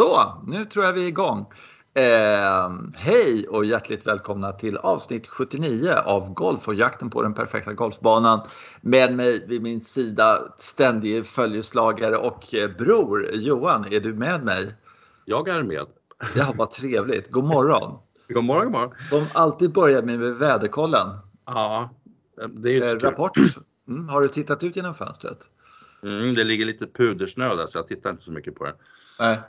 Så, nu tror jag vi är igång. Eh, hej och hjärtligt välkomna till avsnitt 79 av Golf och jakten på den perfekta golfbanan. Med mig vid min sida ständig följeslagare och eh, bror Johan, är du med mig? Jag är med. Ja, vad trevligt. God morgon. God morgon, god morgon. De alltid börjar med väderkollen. Ja, det är ju eh, Rapport. Mm, har du tittat ut genom fönstret? Mm, det ligger lite pudersnö där så jag tittar inte så mycket på det. Nej.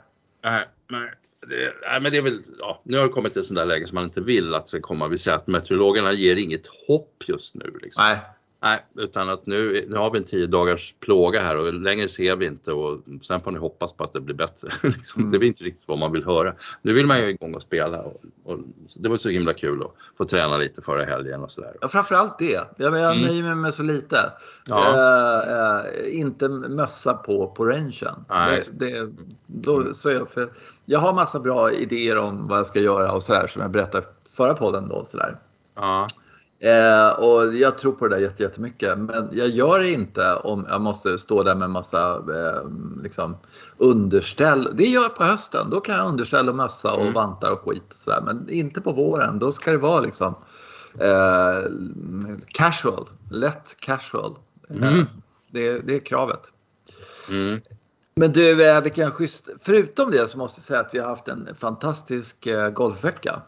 Nej, nej. Det, nej, men det är väl, ja, nu har det kommit till ett sånt där läge som man inte vill att det ska komma. Vi säger att meteorologerna ger inget hopp just nu. Liksom. Nej. Nej, utan att nu, nu har vi en tio dagars plåga här och längre ser vi inte och sen får ni hoppas på att det blir bättre. liksom. Mm. Det är inte riktigt vad man vill höra. Nu vill man ju igång och spela och, och det var så himla kul att få träna lite före helgen och sådär. Ja, framförallt det. Jag, jag Mm. nöjer mig med så lite. Ja. Eh, eh, inte mössa på på rangen. Nej. Det, det, då, så är jag, för jag har massa bra idéer om vad jag ska göra och sådär som jag berättade förra podden då. Sådär. Ja, Eh, och jag tror på det där jätte- jättemycket. Men jag gör det inte om jag måste stå där med massa eh, liksom, underställ. Det gör jag på hösten. Då kan jag underställ och mössa och Mm. vantar och skit. Sådär. Men inte på våren. Då ska det vara liksom eh, casual. Lätt casual. Eh, Mm. det, det är kravet. mm. Men du, eh, vilken schysst. Förutom det så måste jag säga att vi har haft en fantastisk eh, golfvecka.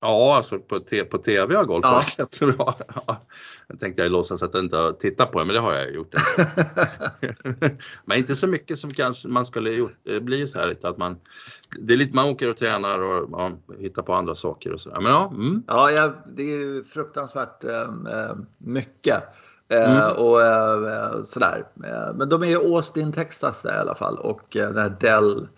Ja, alltså på, på TV har golf Ja. jättebra. Ja. Jag tänkte jag låtsas att jag inte har tittat på det, men det har jag gjort. men inte så mycket som kanske man skulle gjort. Det blir så här lite att man, det är lite, man åker och tränar och man hittar på andra saker och sådär. Men ja, mm. Ja, jag, det är ju fruktansvärt eh, mycket. Eh, Mm. och eh, sådär. Eh, men de är ju Austin, Texas där i alla fall och det här Dell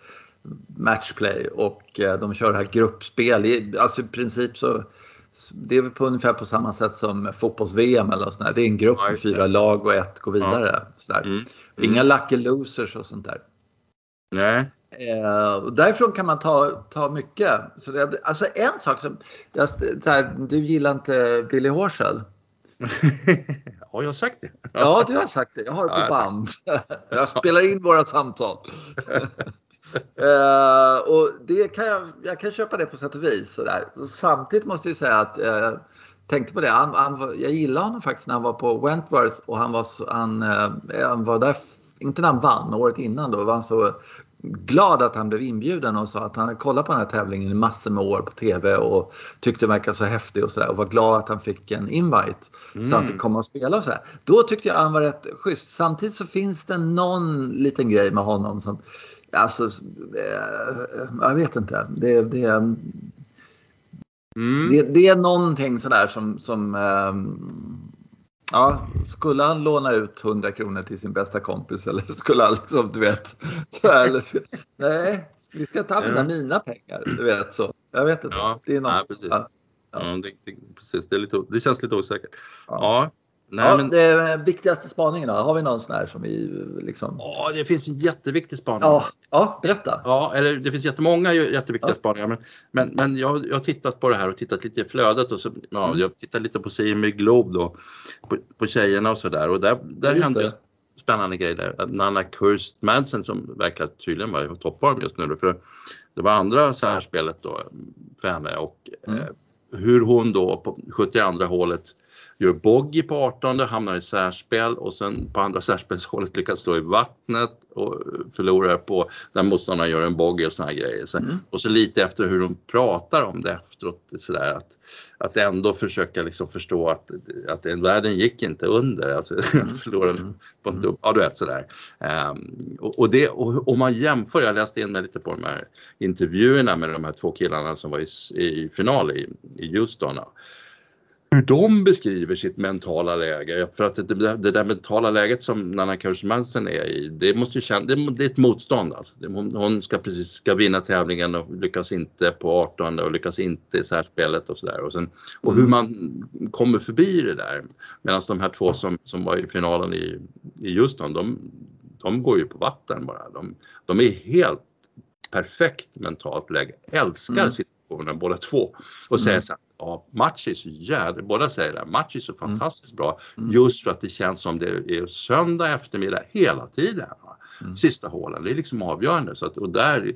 Matchplay och eh, de kör det här gruppspel. I- Alltså i princip så det är väl på ungefär på samma sätt som fotbolls-VM eller sånt där. Det är en grupp Ja, med det. fyra lag och ett går vidare. Sådär. Mm. Inga lucky losers och sånt där. Nej. Eh, och därifrån kan man ta, ta mycket. Så det, alltså en sak som, så här, du gillar inte Billy Horschel? har jag sagt det? Ja, du har sagt det. Jag har det på Ja, band. Jag spelar in våra samtal. Eh, och det kan jag, jag kan köpa det på sätt och vis. Sådär. Samtidigt måste jag säga att eh, tänkte på det. Han, han, jag gillade honom faktiskt när han var på Wentworth och han var, så, han, eh, han var där, inte när han vann, året innan då var han så glad att han blev inbjuden och sa att han hade kollat på den här tävlingen i massor med år på TV och tyckte den verkade så häftig och sådär och var glad att han fick en invite så han fick komma och spela och sådär. Då tyckte jag han var rätt schysst. Samtidigt så finns det någon liten grej med honom som Alltså, eh, jag vet inte. Det, det, Mm. det, det är någonting sådär som, som ehm, Ja, skulle han låna ut 100 kronor till sin bästa kompis eller skulle han liksom, du vet. Eller, nej, vi ska inte använda Ja. mina pengar. Du vet så. Jag vet inte. Ja, det är något. nej, precis. Ja. Ja, det, det, precis. Det, lite, det känns lite osäkert. Ja. Ja. Nej, Ja, men, det viktigaste spaningen då. Har vi någon sån här som vi liksom... ja, det finns en jätteviktig spaning. Ja, ja berätta. Ja, eller det finns jättemånga jätteviktiga Ja. spaningar. Men, men, men jag, jag har tittat på det här och tittat lite i flödet och så, ja, Mm. jag tittat lite på Simi Globe då, på, på tjejerna och sådär och där, där Just hände det. spännande grejer där. Nanna Kirst Madsen som verkar tydligen vara i toppform just nu för det var andra särspelet då för henne och Mm. eh, hur hon då på 72 hålet gör bogey på 18 hamnar i särspel och sen på andra särspelshålet lyckas slå i vattnet och förlorar på där motståndaren gör en bogey och såna här grejer. Sen, Mm. Och så lite efter hur de pratar om det efteråt, sådär att, att ändå försöka liksom förstå att, att den världen gick inte under. Alltså, förlorade Mm. på en dub- ja du vet sådär. Ehm, och, och, det, och om man jämför, jag läste in mig lite på de här intervjuerna med de här två killarna som var i, i final i, i Houston. Hur de beskriver sitt mentala läge. För att det, det, där mentala läget som Nanna Kursmansen är i, det måste ju känna, det, det är ett motstånd. Alltså. Hon, hon ska precis ska vinna tävlingen och lyckas inte på 18 och lyckas inte i särspelet och sådär. Och, sen- och hur man kommer förbi det där. Medan de här två som, som var i finalen i, i Houston, de, de går ju på vatten bara. De, de är helt perfekt mentalt läge, älskar Mm. Situationen båda två och säger Mm. så här, ja match är så jävla, båda säger det, match är så fantastiskt bra Mm. just för att det känns som det är söndag eftermiddag hela tiden. mm. sista hålen. Det är liksom avgörande. Så att, och där,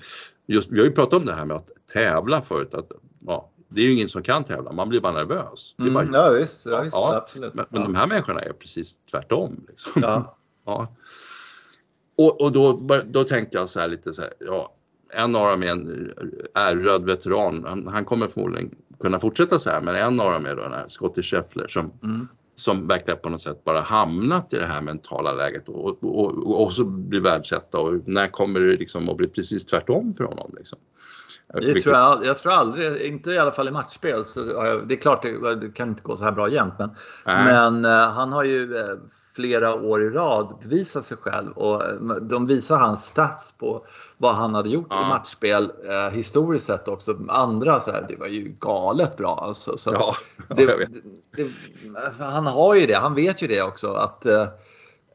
just, vi har ju pratat om det här med att tävla förut. Att, ja, det är ju ingen som kan tävla, man blir bara nervös. Mm, bara, ja, visst, ja, visst ja, absolut. Men, men de här människorna är precis tvärtom. Liksom. Ja. ja. Och, och då, då tänkte jag så här lite så här, ja, en av dem är en ärröd veteran. Han, han, kommer förmodligen kunna fortsätta så här, men en av dem är då den här Scottie Scheffler som, mm. som verkligen på något sätt bara hamnat i det här mentala läget och, och, och, och så blir världsetta och när kommer det liksom att bli precis tvärtom för honom? Liksom? Det tror jag, jag tror aldrig, inte i alla fall i matchspel. Så, det är klart det, det kan inte gå så här bra jämt. Men, men uh, han har ju uh, flera år i rad bevisat sig själv och uh, de visar hans stats på vad han hade gjort ja. i matchspel historiskt sett också. Andra så här, det var ju galet bra. Alltså, så ja, det, det, han har ju det, han vet ju det också att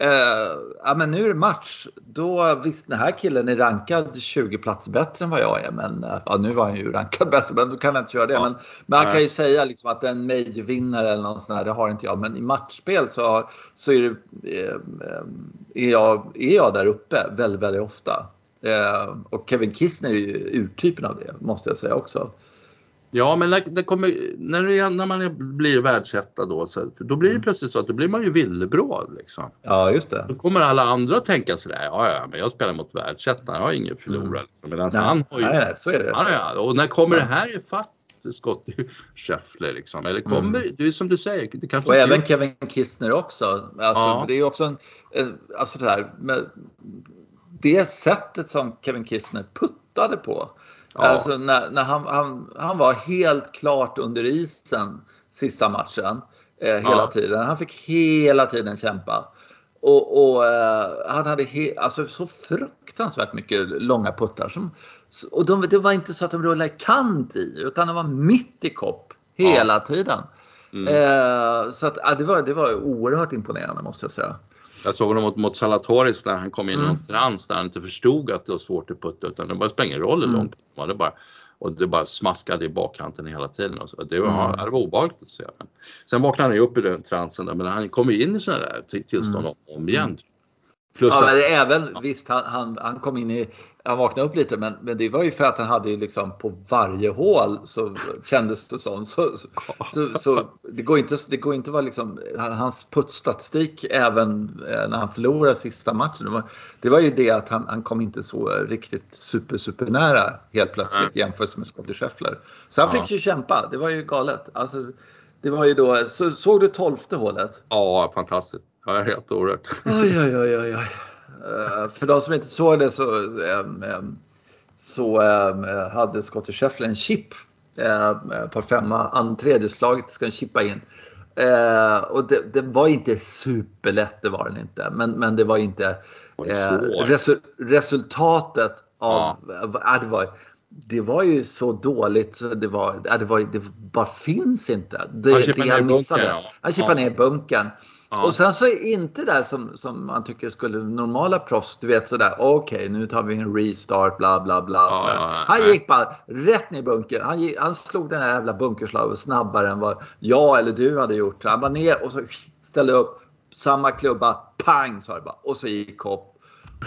Uh, ja, men nu är det match. Då, visst, den här killen är rankad 20 platser bättre än vad jag är. Men uh, ja, nu var han ju rankad bättre, men då kan jag inte köra det. Ja. Men, men han kan ju säga liksom att en major-vinnare eller något sånt här, det har inte jag. Men i matchspel så, så är, det, uh, är, jag, är jag där uppe väldigt, väldigt ofta. och Kevin Kistner är ju urtypen av det, måste jag säga också. Ja, men när, det kommer, när, det, när man blir världsetta då, så, då blir det mm. plötsligt så att då blir man ju villebråd. Liksom. Ja, just det. Då kommer alla andra att tänka sådär, ja, ja, men jag spelar mot världsettan, jag har ingen förlorare. Mm. Liksom. Medan nej, han har ju, nej, så är det. Ja, ja, och när kommer ja. det här ifatt Scott Scheffler liksom? Eller kommer, mm. det är som du säger, det kanske Och även Kevin Kistner också. Alltså, ja. Det är också en, alltså det här med det sättet som Kevin Kistner puttade på Ja. Alltså när, när han, han, han var helt klart under isen sista matchen eh, hela ja. tiden. Han fick hela tiden kämpa. Och, och eh, han hade he, alltså, så fruktansvärt mycket långa puttar. Som, och de, det var inte så att de rullade kant i utan de var mitt i kopp hela ja. tiden. Mm. Eh, så att, ja, det, var, det var oerhört imponerande måste jag säga. Jag såg honom mot, mot Salatoris när han kom in i mm. någon trans där han inte förstod att det var svårt att putta utan det bara spelar ingen roll hur mm. långt det bara och det bara smaskade i bakkanten hela tiden. Och så. Det, var, mm. det var obehagligt att se. Sen vaknade han upp i den transen där, men han kom in i sådana där tillstånd mm. om, om igen. Plus ja, men även, ja. visst han, han, han, kom in i, han vaknade upp lite men, men det var ju för att han hade liksom på varje hål så kändes det som. Så, så, så, så det, går inte, det går inte att vara liksom, hans puttstatistik även eh, när han förlorade sista matchen. Det var, det var ju det att han, han kom inte så riktigt super, super nära helt plötsligt mm. jämfört med Scottie Scheffler. Så han ja. fick ju kämpa, det var ju galet. Alltså, det var ju då, så, såg du tolfte hålet? Ja, fantastiskt. Ja, helt oerhört. Oj, oj, oj, oj. Uh, för de som inte såg det så, um, um, så um, hade Scottie Scheffler en chip uh, på femma. tredje slaget ska han chippa in. Uh, och det, det, var inte superlätt, det var den inte. Men, men det var inte resu resultatet av... Ja. det, var, det var ju så dåligt så det var, det var, det bara finns inte. Det, han chippade ner bunkern. Han chippade ja. ner bunkern. Ja. Och sen så är inte det som, som man tycker skulle normala proffs, du vet sådär okej okay, nu tar vi en restart bla bla bla. Ja, ja, han gick bara rätt ner i bunkern. Han, han slog den här jävla bunkerslaget snabbare än vad jag eller du hade gjort. Han var ner och så ställde upp samma klubba, pang sa det bara och så gick hopp.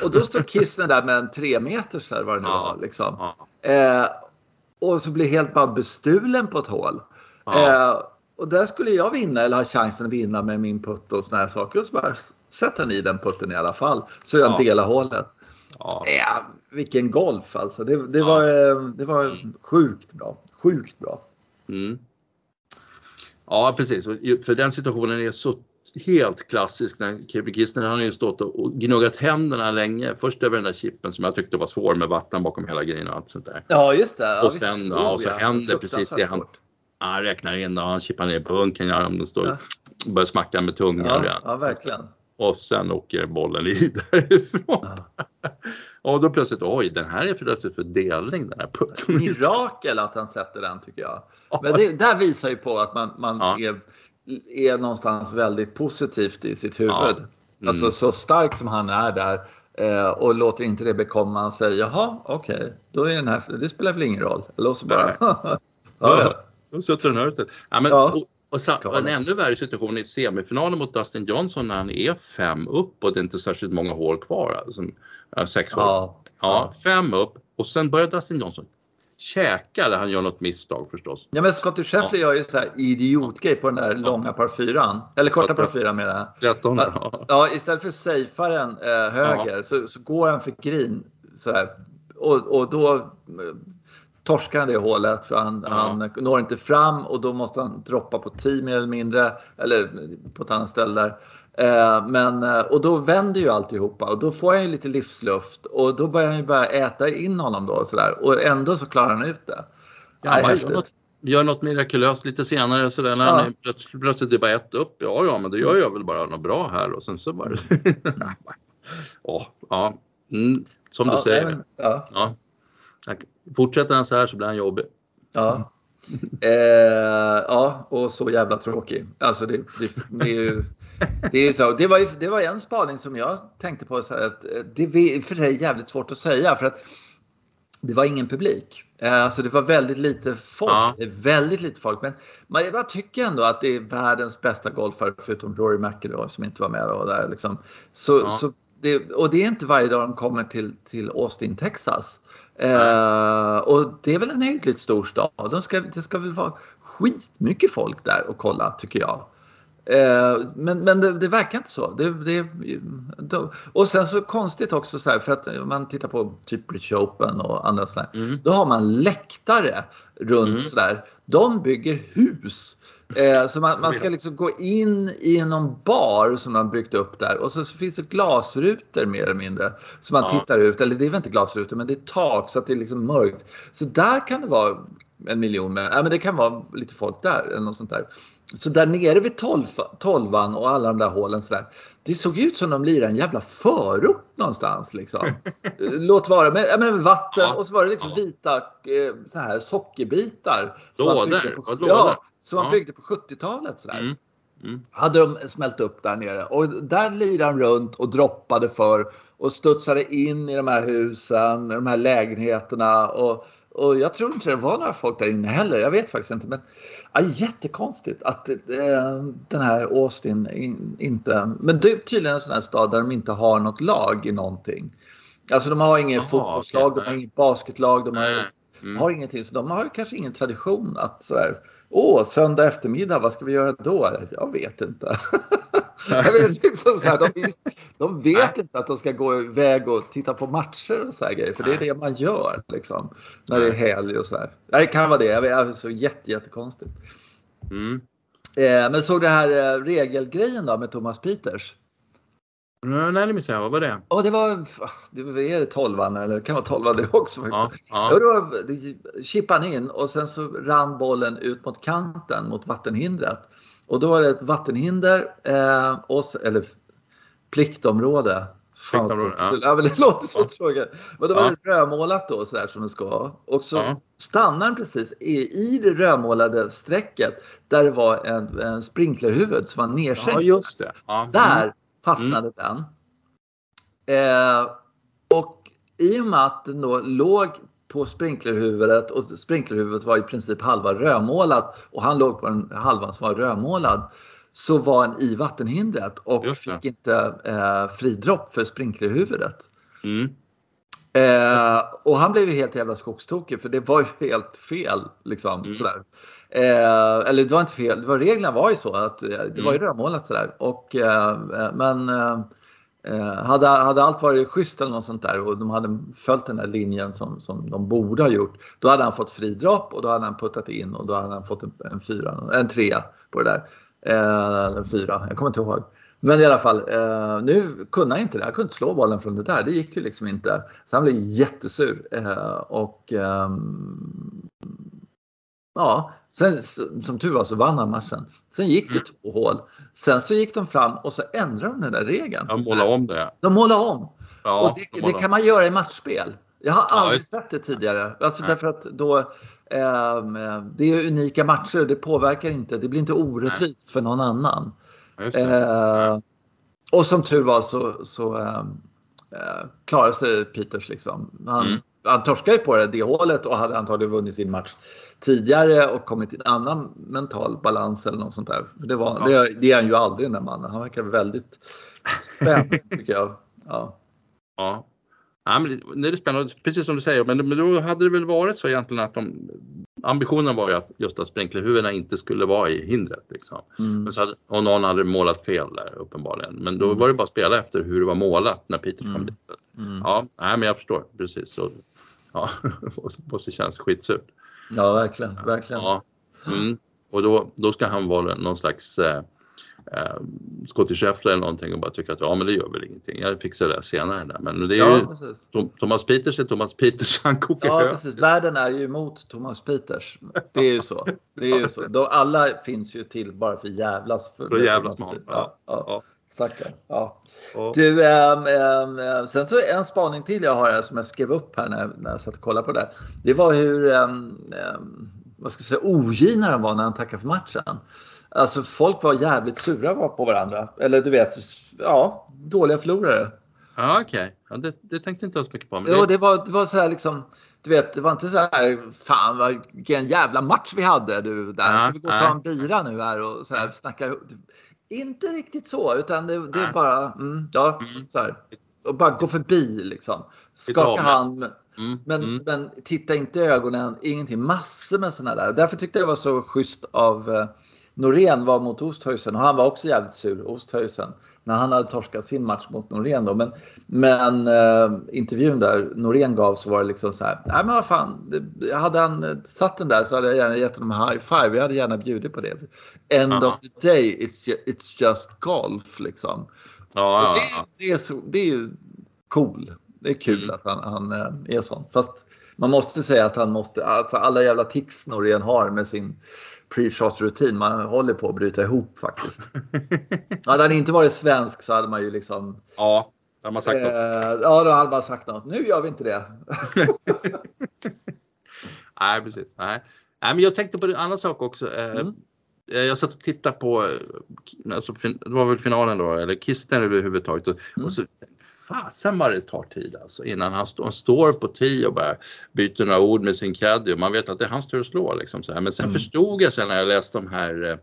Och då stod Kissner där med en tre meters eller vad det nu var. Liksom. Eh, och så blev helt bara bestulen på ett hål. Eh, och där skulle jag vinna eller ha chansen att vinna med min putt och såna här saker. Och så bara sätter han i den putten i alla fall. Så jag ja. delar hålet. Ja. ja. vilken golf alltså. Det, det ja. var, eh, det var mm. sjukt bra. Sjukt bra. Mm. Ja precis, för den situationen är så helt klassisk Kistner han har ju stått och gnuggat händerna länge. Först över den där chippen som jag tyckte var svår med vatten bakom hela grejen och allt sånt där. Ja just det. Ja, och sen ja, och så händer precis det han, han räknar in och han chippar ner bunken, ja, om den står ja. börjar smacka med tungan. Ja, ja, verkligen. Och sen åker bollen i därifrån. Ja. och då plötsligt, oj, den här är plötsligt för delning den här pucken. Mirakel att han sätter den tycker jag. Men det där visar ju på att man, man ja. är, är någonstans väldigt positivt i sitt huvud. Ja. Mm. Alltså så stark som han är där eh, och låter inte det bekomma säger jaha, okej, okay, då är den här, det spelar väl ingen roll. Eller så bara, ja, då sätter den här istället. Ja, men, ja. Och, Och, och en ännu värre situation i semifinalen mot Dustin Johnson när han är fem upp och det är inte särskilt många hål kvar. Alltså, sex hål. Ja. ja, fem upp och sen börjar Dustin Johnson käka där han gör något misstag förstås. Ja men Scottie Scheffler ja. gör ju så här idiotgrej på den där långa par fyran. Eller korta par fyran menar jag. 13, ja. ja. istället för att safea den eh, höger ja. så, så går han för green så här. Och, och då torskar han det hålet för han, ja. han når inte fram och då måste han droppa på 10 mer eller mindre. Eller på ett annat ställe där. Eh, men, eh, och då vänder ju alltihopa och då får han ju lite livsluft och då börjar han ju bara äta in honom då och sådär och ändå så klarar han ut det. Ja, Nej, gör, något, gör något mirakulöst lite senare sådär när ja. han plötsligt, plötsligt är bara ett upp. Ja, ja, men då gör jag väl bara något bra här och sen så bara... oh, ja, mm, som du säger. Men, ja. Fortsätter han så här så blir han jobbig. Ja. Eh, ja, och så jävla tråkig. Alltså det, det, det är ju... Det, är så. Det, var, det var en spaning som jag tänkte på. Så att eh, det är för sig jävligt svårt att säga för att det var ingen publik. Eh, alltså det var väldigt lite folk. Ja. Väldigt lite folk. Men man, jag tycker ändå att det är världens bästa golfare förutom Rory McIlroy som inte var med. Då, där, liksom. så, ja. så det, och det är inte varje dag de kommer till, till Austin, Texas. Eh, och det är väl en hyggligt stor stad. De ska, det ska väl vara skitmycket folk där och kolla tycker jag. Eh, men men det, det, verkar inte så. Det, det, och sen så konstigt också så här, för att om man tittar på typ British Open och andra sådär. Mm. Då har man läktare runt mm. sådär. De bygger hus. Eh, så man, man, ska liksom gå in i någon bar som man byggt upp där och så, så finns det glasrutor mer eller mindre. Så man ja. tittar ut, eller det är väl inte glasrutor men det är tak så att det är liksom mörkt. Så där kan det vara en miljon, med, ja, men det kan vara lite folk där eller något sånt där. Så där nere vid tolv, tolvan och alla de där hålen sådär. Det såg ut som de lirade en jävla förort någonstans liksom. Låt vara med, med vatten ja. och så var det liksom vita eh, så här sockerbitar. Lådor? På, ja, som man byggde på 70-talet sådär. Mm. Mm. Hade de smält upp där nere och där lirade de runt och droppade för och studsade in i de här husen, de här lägenheterna och och jag tror inte det var några folk där inne heller. Jag vet faktiskt inte. Men ja, jättekonstigt att eh, den här Austin in, inte... Men det är tydligen en sån här stad där de inte har något lag i någonting. Alltså de har inget fotbollslag, okay. de har inget basketlag, de har, mm. har ingenting. Så de har kanske ingen tradition att sådär Åh, söndag eftermiddag, vad ska vi göra då? Jag vet inte. jag vet, liksom så här, de, de vet inte att de ska gå iväg och titta på matcher och så här grejer. För det är det man gör liksom, när det är helg och så här. Det kan vara det. Jag vet, det är så jätte, jättekonstigt. Mm. Eh, men såg du här eh, regelgrejen då med Thomas Peters? Nej, det missade jag. Vad var det? Ja, det var, det var är det tolvan eller det kan vara tolvan det också. Ja, ja. ja, då chippade han in och sen så rann bollen ut mot kanten mot vattenhindret. Och då var det ett vattenhinder, eh, och, eller pliktområde. Pliktområde ja. ja. men det låter så ja. tråkigt. Men då var det rödmålat då sådär som det ska. Och så ja. stannar den precis i, i det rödmålade strecket där det var en, en sprinklerhuvud som var nedsänkt. Ja, just det. Ja. Där fastnade mm. den. Eh, och i och med att den då låg på sprinklerhuvudet och sprinklerhuvudet var i princip halva rödmålat och han låg på den halvan som var rödmålad så var han i vattenhindret och fick inte eh, fridropp för sprinklerhuvudet. Mm. Eh, och han blev ju helt jävla skogstokig för det var ju helt fel. Liksom, mm. sådär. Eh, eller det var inte fel, det var, reglerna var ju så att eh, det mm. var ju mm. rödmålat sådär. Och, eh, men eh, eh, hade, hade allt varit schysst eller något sånt där och de hade följt den där linjen som, som de borde ha gjort. Då hade han fått fri dropp och då hade han puttat in och då hade han fått en, en, fyra, en trea på det där. Eh, fyra, jag kommer inte ihåg. Men i alla fall, eh, nu kunde han inte det. Han kunde inte slå bollen från det där. Det gick ju liksom inte. Så han blev jättesur. Eh, och eh, ja, sen, som tur var så vann han matchen. Sen gick det mm. två hål. Sen så gick de fram och så ändrade de den där regeln. De målade om det. De målade om. Ja, och det, det, kan man göra i matchspel. Jag har aldrig ja, sett det tidigare. Alltså därför att då eh, det är unika matcher. Det påverkar inte. Det blir inte orättvist Nej. för någon annan. Eh, och som tur var så, så eh, eh, klarade sig Peters liksom. Han, mm. han torskade ju på det, det hålet och hade antagligen vunnit sin match tidigare och kommit i en annan mental balans eller något sånt där. Det, var, ja. det, det är han ju aldrig den där mannen. Han verkar väldigt spänd tycker jag. Ja. ja. Ja, men det är spännande, precis som du säger, men, men då hade det väl varit så egentligen att de, ambitionen var ju att just att sprinklerhuvudena inte skulle vara i hindret. Liksom. Mm. Men så hade, och någon hade målat fel där uppenbarligen. Men då mm. var det bara att spela efter hur det var målat när Peter kom mm. dit. Mm. Ja, nej, men jag förstår precis. Så, ja, måste kännas skitsurt. Ja, verkligen. verkligen. Ja. Mm. Och då, då ska han vara någon slags eh, eh, Scottie Scheffler eller någonting och bara tycka att ja men det gör väl ingenting. Jag fixar det senare där. Men det är ja, ju precis. Thomas Peters är Thomas Peters, han kokar Ja precis, världen är ju emot Thomas Peters. Det är ju så. Det är ju så. De, alla finns ju till bara för jävlas. För, för jävlas man. Ja, ja. ja. Stackarn. Ja. Du, ähm, ähm, sen så en spaning till jag har här som jag skrev upp här när, när jag satt och kollade på det. Det var hur ähm, vad ska jag säga, ogina de var när han tackade för matchen. Alltså folk var jävligt sura på varandra. Eller du vet, ja, dåliga förlorare. Ja, okej. Okay. Ja, det, det, tänkte inte jag så mycket på. Men det... Jo, det var, det var så här liksom. Du vet, det var inte så här, fan vilken jävla match vi hade du där. Ska vi gå och ta en bira nu här och så här snacka. Inte riktigt så, utan det, det är bara, mm, ja, mm. så här. Och bara gå förbi liksom. Skaka hand. Mm. Men, mm. men titta inte i ögonen, ingenting. Massor med sådana där. Därför tyckte jag det var så schysst av eh, Norén var mot Osthuysen och han var också jävligt sur, Osthuysen, när han hade torskat sin match mot Norén då. Men, men äh, intervjun där Norén gav så var det liksom så här, nej men vad fan, hade han satt den där så hade jag gärna gett honom high five. Jag hade gärna bjudit på det. End Aha. of the day, it's it's just golf liksom. Ja. Det, det, är så, det är ju cool. Det är kul mm. att han, han eh, är sån. Fast man måste säga att han måste, alltså alla jävla tics Norén har med sin pre-shot rutin. Man håller på att bryta ihop faktiskt. hade han inte varit svensk så hade man ju liksom. Ja, då hade man sagt eh, något. Ja, då hade man sagt något. Nu gör vi inte det. Nej, precis. Nej. Nej, men jag tänkte på en annan sak också. Eh, mm. Eh, jag satt och tittade på, eh, alltså, det var väl finalen då, eller Kisten överhuvudtaget. Och, mm. och så fasen vad det tar tid alltså innan han, stå, han står på tee och bara byter några ord med sin caddy och man vet att det är hans tur att slå. Liksom så här. Men sen mm. förstod jag sen när jag läste de här eh,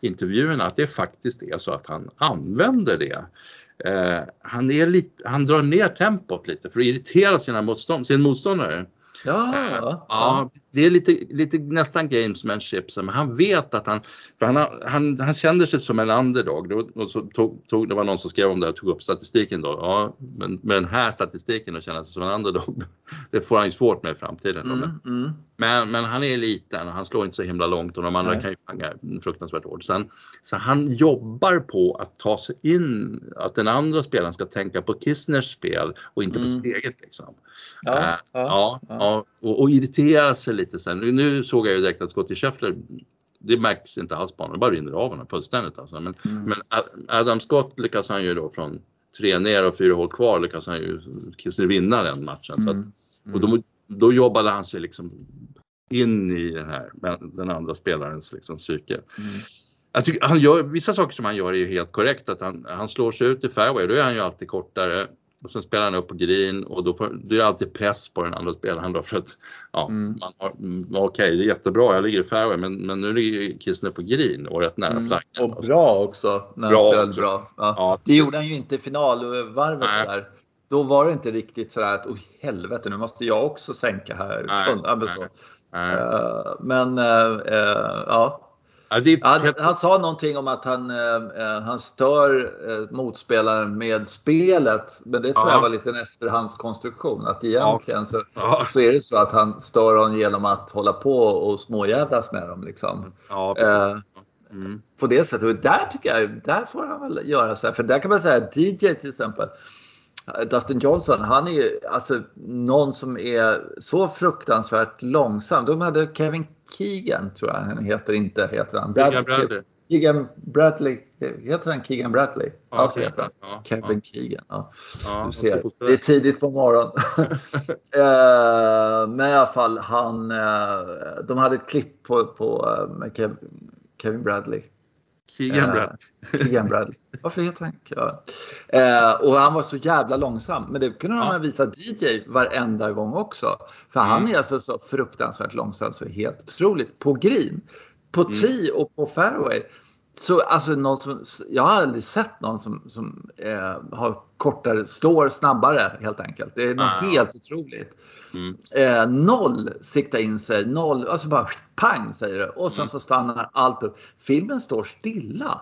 intervjuerna att det faktiskt är så att han använder det. Eh, han, är lite, han drar ner tempot lite för att irritera sina motstånd, sin motståndare. Ja, eh, ja. ja, det är lite, lite nästan gamesmanship. Men han vet att han, för han, han, han känner sig som en underdog. Och så tog, tog, det var någon som skrev om det och tog upp statistiken då. Ja, men med den här statistiken och känna sig som en underdog, det får han ju svårt med i framtiden. Mm, mm. Men, men han är liten och han slår inte så himla långt och de andra Nej. kan ju panga fruktansvärt hårt. Sen, så han jobbar på att ta sig in, att den andra spelaren ska tänka på Kissners spel och inte mm. på sitt eget. Liksom. Ja, uh, ja, ja, ja. Och, och, irritera sig lite sen. Nu såg jag ju direkt att Scottie Scheffler det märks inte alls på honom, det bara rinner av honom fullständigt. Alltså. Men, mm. men Adam Scott lyckas han ju då från tre ner och fyra hål kvar lyckas han ju vinna den matchen. Så att, mm. och då, då jobbade han sig liksom in i den här, den andra spelarens liksom psyke. Mm. Jag tycker, han gör, vissa saker som han gör är ju helt korrekt. Att han, han slår sig ut i fairway, då är han ju alltid kortare. Och sen spelar han upp på green och då, får, då är det alltid press på den andra spelaren då för att ja, mm. man har, mm, okej okay, det är jättebra, jag ligger i fairway men, men nu ligger Kissner på green och rätt nära mm. flaggan. Och bra också när bra han spelade också. bra. Ja. Ja, det gjorde han ju inte i finalvarvet där då var det inte riktigt så att oh, helvete nu måste jag också sänka här. Nej, nej, så. nej. Uh, men uh, uh, ja. Han, han, sa någonting om att han, han stör motspelaren med spelet. Men det tror ja. jag var lite en efterhandskonstruktion. Att egentligen ja. Så, ja. så är det så att han stör honom genom att hålla på och småjävlas med dem. Liksom. Ja, mm. På det sättet. Och där tycker jag, där får han väl göra så här. För där kan man säga DJ till exempel. Dustin Johnson, han är ju alltså någon som är så fruktansvärt långsam. De hade Kevin Keegan, tror jag han heter, inte heter han. Keegan Bradley. Keegan Bradley, heter han Keegan Bradley? Ja, alltså heter han. Ja, Kevin ja. Keegan. Ja. ja. du ser, det är tidigt på morgonen. Eh, men i alla fall, han, eh, de hade ett klipp på, på eh, Kevin Bradley Keegan Bradley. Eh, Keegan Bradley. Varför heter han ja. eh, Och han var så jävla långsam. Men det kunde de ha visat DJ varenda gång också. För han Mm. är alltså så fruktansvärt långsam så helt otroligt. På green, på Mm. tee och på fairway. Så alltså någon som, jag har aldrig sett någon som, som eh, har kortare, står snabbare helt enkelt. Det är något Ah. helt otroligt. Mm. Eh, noll sikta in sig, noll, alltså bara pang säger det. Och sen Mm. så stannar allt upp. Filmen står stilla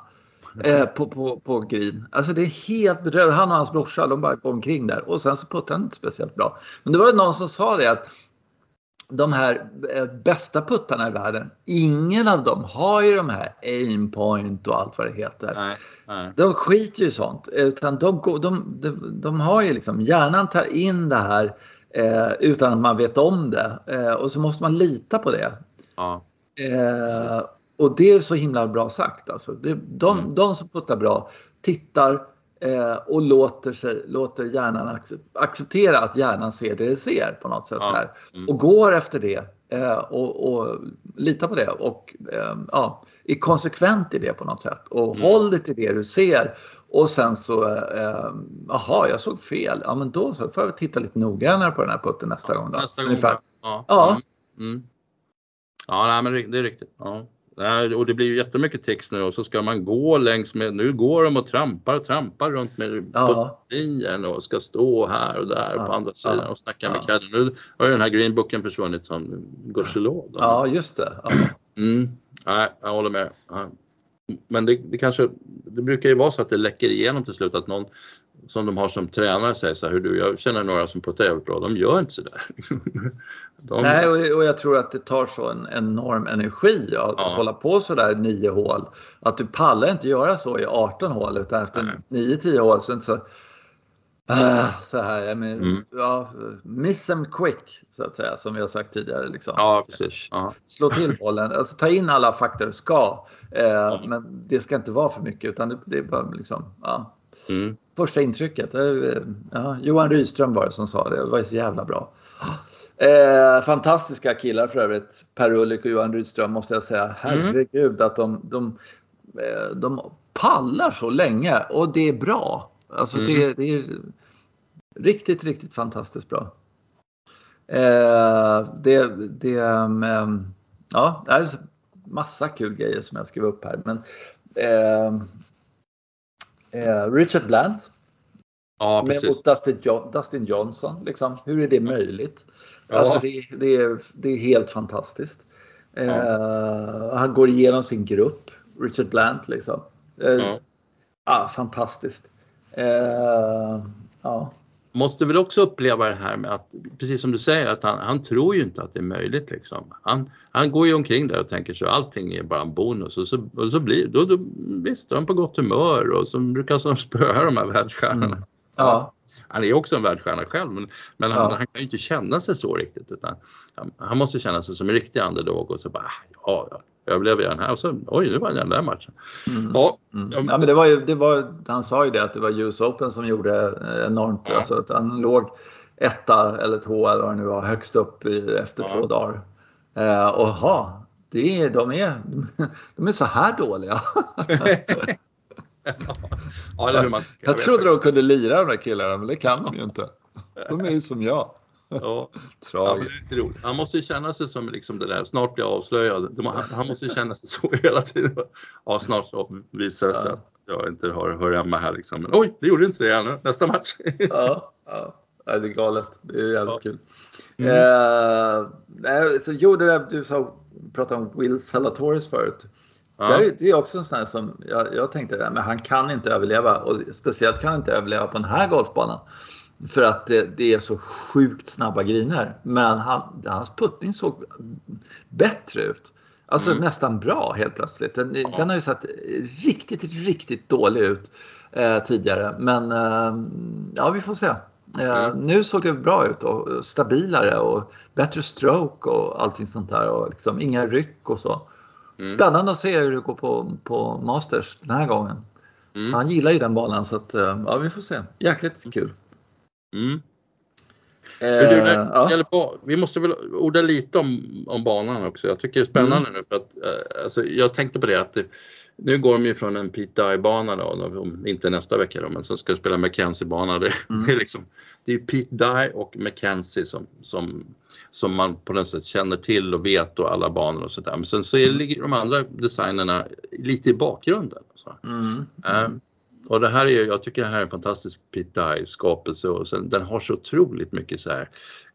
eh, på, på, på green. Alltså det är helt bedrövligt. Han och hans brorsa, de bara går omkring där. Och sen så puttar han inte speciellt bra. Men det var någon som sa det att de här eh, bästa puttarna i världen, ingen av dem har ju de här aim point och allt vad det heter. Nej, nej. De skiter ju i sånt. Utan de, de, de, de har ju liksom, hjärnan tar in det här eh, utan att man vet om det. Eh, och så måste man lita på det. Ja. Eh, och det är så himla bra sagt. Alltså. Det, de, Mm. de som puttar bra tittar eh, och låter, sig, låter hjärnan accep- acceptera att hjärnan ser det det ser på något sätt. Ja. Så här. Mm. Och går efter det eh, och, och litar på det och eh, ja, är konsekvent i det på något sätt. Och Mm. håll dig till det du ser. Och sen så, eh, jaha, jag såg fel. Ja, men då så får jag titta lite noggrannare på den här putten nästa gång. Då. Nästa gång. Ungefär. Ja. Ja. Mm. Mm. Ja, nej, men det det är riktigt. Ja. Nej, Och det blir ju jättemycket text nu och så ska man gå längs med, nu går de och trampar och trampar runt med Ja. puttlinjen och ska stå här och där Ja, på andra sidan ja, och snacka med ja. cadden. Nu har ju den här greenbooken försvunnit som gudskelov. Ja, just det. Ja. Mm. Nej, jag håller med. Men det, det kanske, det brukar ju vara så att det läcker igenom till slut att någon som de har som tränare säger så här, hur du, jag känner några som puttar jävligt bra, de gör inte så där. De, Nej, och, och jag tror att det tar så en enorm energi att Ja. hålla på så där nio hål. Att du pallar inte göra så i 18 hål utan efter Nej. 9-10 hål så så ah, så här, men, Mm. ja, miss them quick så att säga som vi har sagt tidigare. Liksom. Ja, precis. Ja. Slå till bollen, alltså ta in alla faktorer du ska. Eh, Men det ska inte vara för mycket utan det, det är bara liksom, ja. Mm. Första intrycket. eh, Ja, Johan Rydström var det som sa det. Det var så jävla bra. Eh, fantastiska killar för övrigt. Per Ulrik och Johan Rydström måste jag säga. Herregud att de, de, eh, de pallar så länge och det är bra. Alltså Mm. det, det är riktigt, riktigt fantastiskt bra. Eh, det, det, ehm, ja, det är massa kul grejer som jag skrev upp här. Men, eh, Richard Blant Ja, med precis. mot Dustin, jo- Dustin Johnson. Liksom. Hur är det möjligt? Ja. Alltså det, det, är, det är helt fantastiskt. Eh, han går igenom sin grupp, Richard Blant. Liksom. Eh, Ja. ja, fantastiskt. Eh, ja. Måste väl också uppleva det här med att, precis som du säger, att han, han tror ju inte att det är möjligt. Liksom. Han, han går ju omkring där och tänker så allting är bara en bonus och så, och så blir då, då, visst, då är han på gott humör och så brukar han spöa de här världsstjärnorna. Mm. Ja. Han är också en världsstjärna själv men, men han, Ja. han kan ju inte känna sig så riktigt utan han, han måste känna sig som en riktig underdog och så bara, ja, ja jag den här och så, oj nu vann jag den där matchen. Mm. Ja, Mm. Ja, men det var ju, det var, han sa ju det att det var US Open som gjorde enormt. Ja. Alltså att han låg etta eller två eller vad det nu var högst upp i, efter Ja. två dagar. Eh, och ha, det är, de, är, de är så här dåliga. ja, eller hur man, Jag vet trodde de faktiskt. kunde lira de där killarna men det kan de ju inte. De är ju som jag. Ja. Tragiskt. Han måste ju känna sig som liksom det där, snart blir jag avslöjad. Han, han måste ju känna sig så hela tiden. Ja, snart så visar det sig Ja. att jag inte har, hör hemma här liksom. Men oj, det gjorde inte det ännu. Nästa match. Ja, ja. Det är galet. Det är jävligt Ja. kul. Mm. Eh, så, jo, det där du sa, pratade om Will Salatoris förut. Ja. Det, är, det är också en sån här som jag, jag tänkte, men han kan inte överleva och speciellt kan han inte överleva på den här golfbanan. För att det, det är så sjukt snabba griner. Men han, hans puttning såg bättre ut. Alltså Mm. nästan bra helt plötsligt. Den, den har ju sett riktigt, riktigt dålig ut eh, tidigare. Men eh, ja, vi får se. Eh, Mm. Nu såg det bra ut och stabilare och bättre stroke och allting sånt där. Och liksom inga ryck och så. Mm. Spännande att se hur det går på, på Masters den här gången. Mm. Han gillar ju den banan så att, eh, ja, vi får se. Jäkligt kul. Mm. Du, ja. Vi måste väl orda lite om, om banan också. Jag tycker det är spännande mm. nu för att alltså, jag tänkte på det att det, nu går de ju från en Pete Dye-bana då, inte nästa vecka då, men så ska de spela Mackenzie-bana. Det, mm. det, är liksom, det är Pete Dye och Mackenzie som, som, som man på något sätt känner till och vet och alla banor och sådär. Men sen så är, ligger de andra designerna lite i bakgrunden. Så. Mm. Mm. Och det här är jag tycker det här är en fantastisk Pete Dye-skapelse och sen, den har så otroligt mycket så här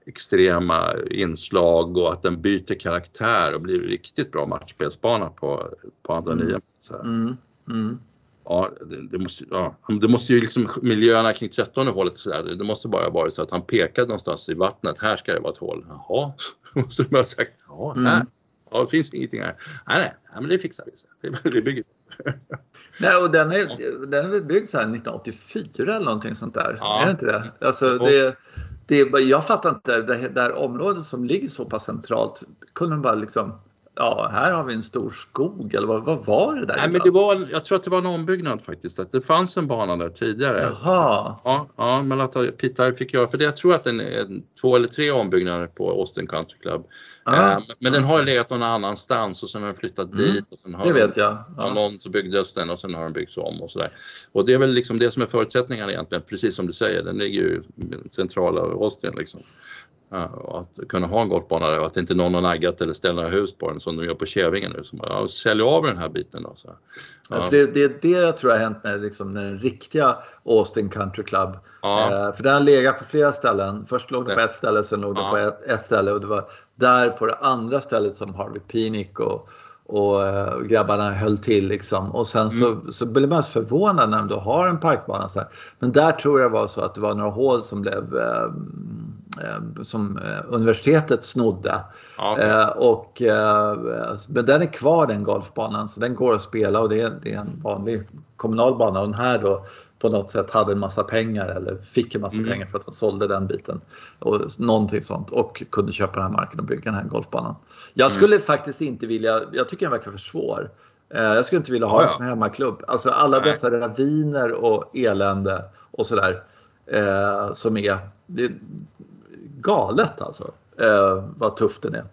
extrema inslag och att den byter karaktär och blir riktigt bra matchspelsbana på, på andra mm. nya. Mm. Mm. Ja, det, det, måste, ja, det måste ju liksom miljöerna kring 13 hålet så där, det måste bara vara så att han pekade någonstans i vattnet, här ska det vara ett hål. Jaha, måste du bara sagt, ja här, mm. ja, det finns ingenting här. Nej, nej, nej men det fixar vi. Det, det bygger Nej, och den är, den är väl byggd så här 1984 eller någonting sånt där. Ja. Är det inte det? Alltså, det, det, jag fattar inte, det där området som ligger så pass centralt, kunde de bara liksom ja, här har vi en stor skog eller vad, vad var det där? Nej, men det var, jag tror att det var en ombyggnad faktiskt, att det fanns en bana där tidigare. Jaha. Ja, ja men att Peter fick göra, för det, jag tror att det är två eller tre ombyggnader på Austin Country Club. Eh, men den har legat någon annanstans och sen har den flyttat mm, dit. Och sen har det vet jag. Ja. Någon så byggdes den och sen har den byggts om och sådär. Och det är väl liksom det som är förutsättningarna egentligen, precis som du säger, den ligger ju centrala Austin liksom. Att kunna ha en golfbana där och att inte någon har naggat eller ställt några hus på den som de gör på Kävingen nu. Som ja, sälj av den här biten då. Så. Ja. det, det är det jag tror har hänt med liksom, den riktiga Austin Country Club. Ja. Eh, för den har legat på flera ställen. Först låg det på ett ställe, sen låg det på ett, ett, ställe och det var där på det andra stället som Harvey Pinick och och uh, grabbarna höll till liksom. Och sen så, mm. så blir man så förvånad när du har en parkbana så här. Men där tror jag var så att det var några hål som blev uh, uh, som universitetet snodde. Okay. och, men den är kvar den golfbanan så den går att spela och det är, det är en vanlig kommunal bana. Och den här då på något sätt hade en massa pengar eller fick en massa mm. pengar för att de sålde den biten. Och någonting sånt och kunde köpa den här marken och bygga den här golfbanan. Jag mm. skulle mm. faktiskt inte vilja, jag tycker den verkar för svår. Eh, jag skulle inte vilja ha ja, ja. en som hemmaklubb. Alltså alla Nej. dessa raviner och elände och sådär. Eh, som är, det är galet alltså. Eh, vad tufft den är.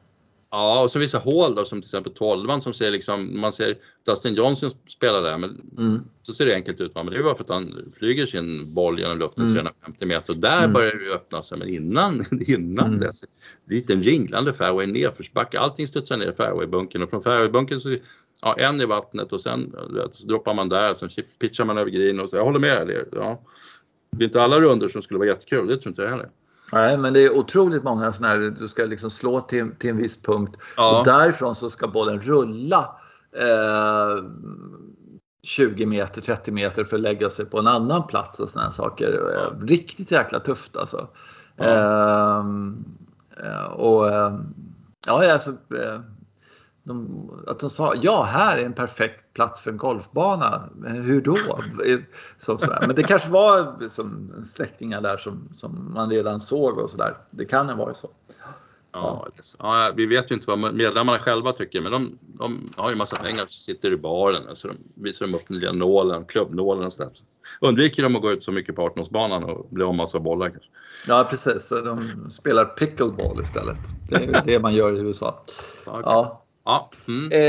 Ja, och så vissa hål då som till exempel 12 som ser liksom, man ser Dustin Johnson spela där, men mm. så ser det enkelt ut. Men det är bara för att han flyger sin boll genom luften mm. 350 meter och där mm. börjar det öppna sig. Men innan, innan mm. dess, liten ringlande fairway nedförsbacke, allting studsar ner i fairwaybunken och från fairwaybunken så ja, en i vattnet och sen så droppar man där, sen pitchar man över green och så, jag håller med. Ja. Det är inte alla runder som skulle vara jättekul, det tror inte jag heller. Nej, men det är otroligt många sådana här, du ska liksom slå till, till en viss punkt ja. och därifrån så ska bollen rulla eh, 20 meter, 30 meter för att lägga sig på en annan plats och sådana saker. Ja. Riktigt jäkla tufft alltså. Ja. Ehm, eh, och eh, ja, alltså, eh, de, att de sa ja, här är en perfekt plats för en golfbana. Hur då? Så, Men det kanske var som släktingar där som, som man redan såg och sådär. Det kan ha varit så. Ja, ja, vi vet ju inte vad medlemmarna själva tycker men de, de har ju massa pengar så sitter i baren så de visar de upp lilla nålen, klubbnålen och sådär. Undviker de att gå ut så mycket på 18 och bli av massa bollar kanske. Ja precis, de spelar pickleball istället. Det är det man gör i USA. Okay. Ja. Ja. Mm. Eh,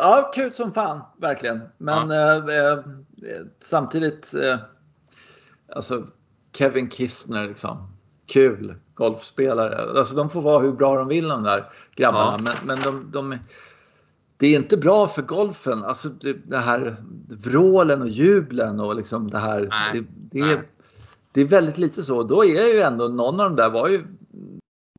ja, kul som fan, verkligen. Men ja. eh, eh, samtidigt, eh, alltså Kevin Kistner liksom. Kul golfspelare. Alltså de får vara hur bra de vill de där grabbarna. Ja. Men, men de, de, det är inte bra för golfen. Alltså det, det här vrålen och jublen och liksom det här. Det, det, är, det är väldigt lite så. Då är ju ändå någon av de där var ju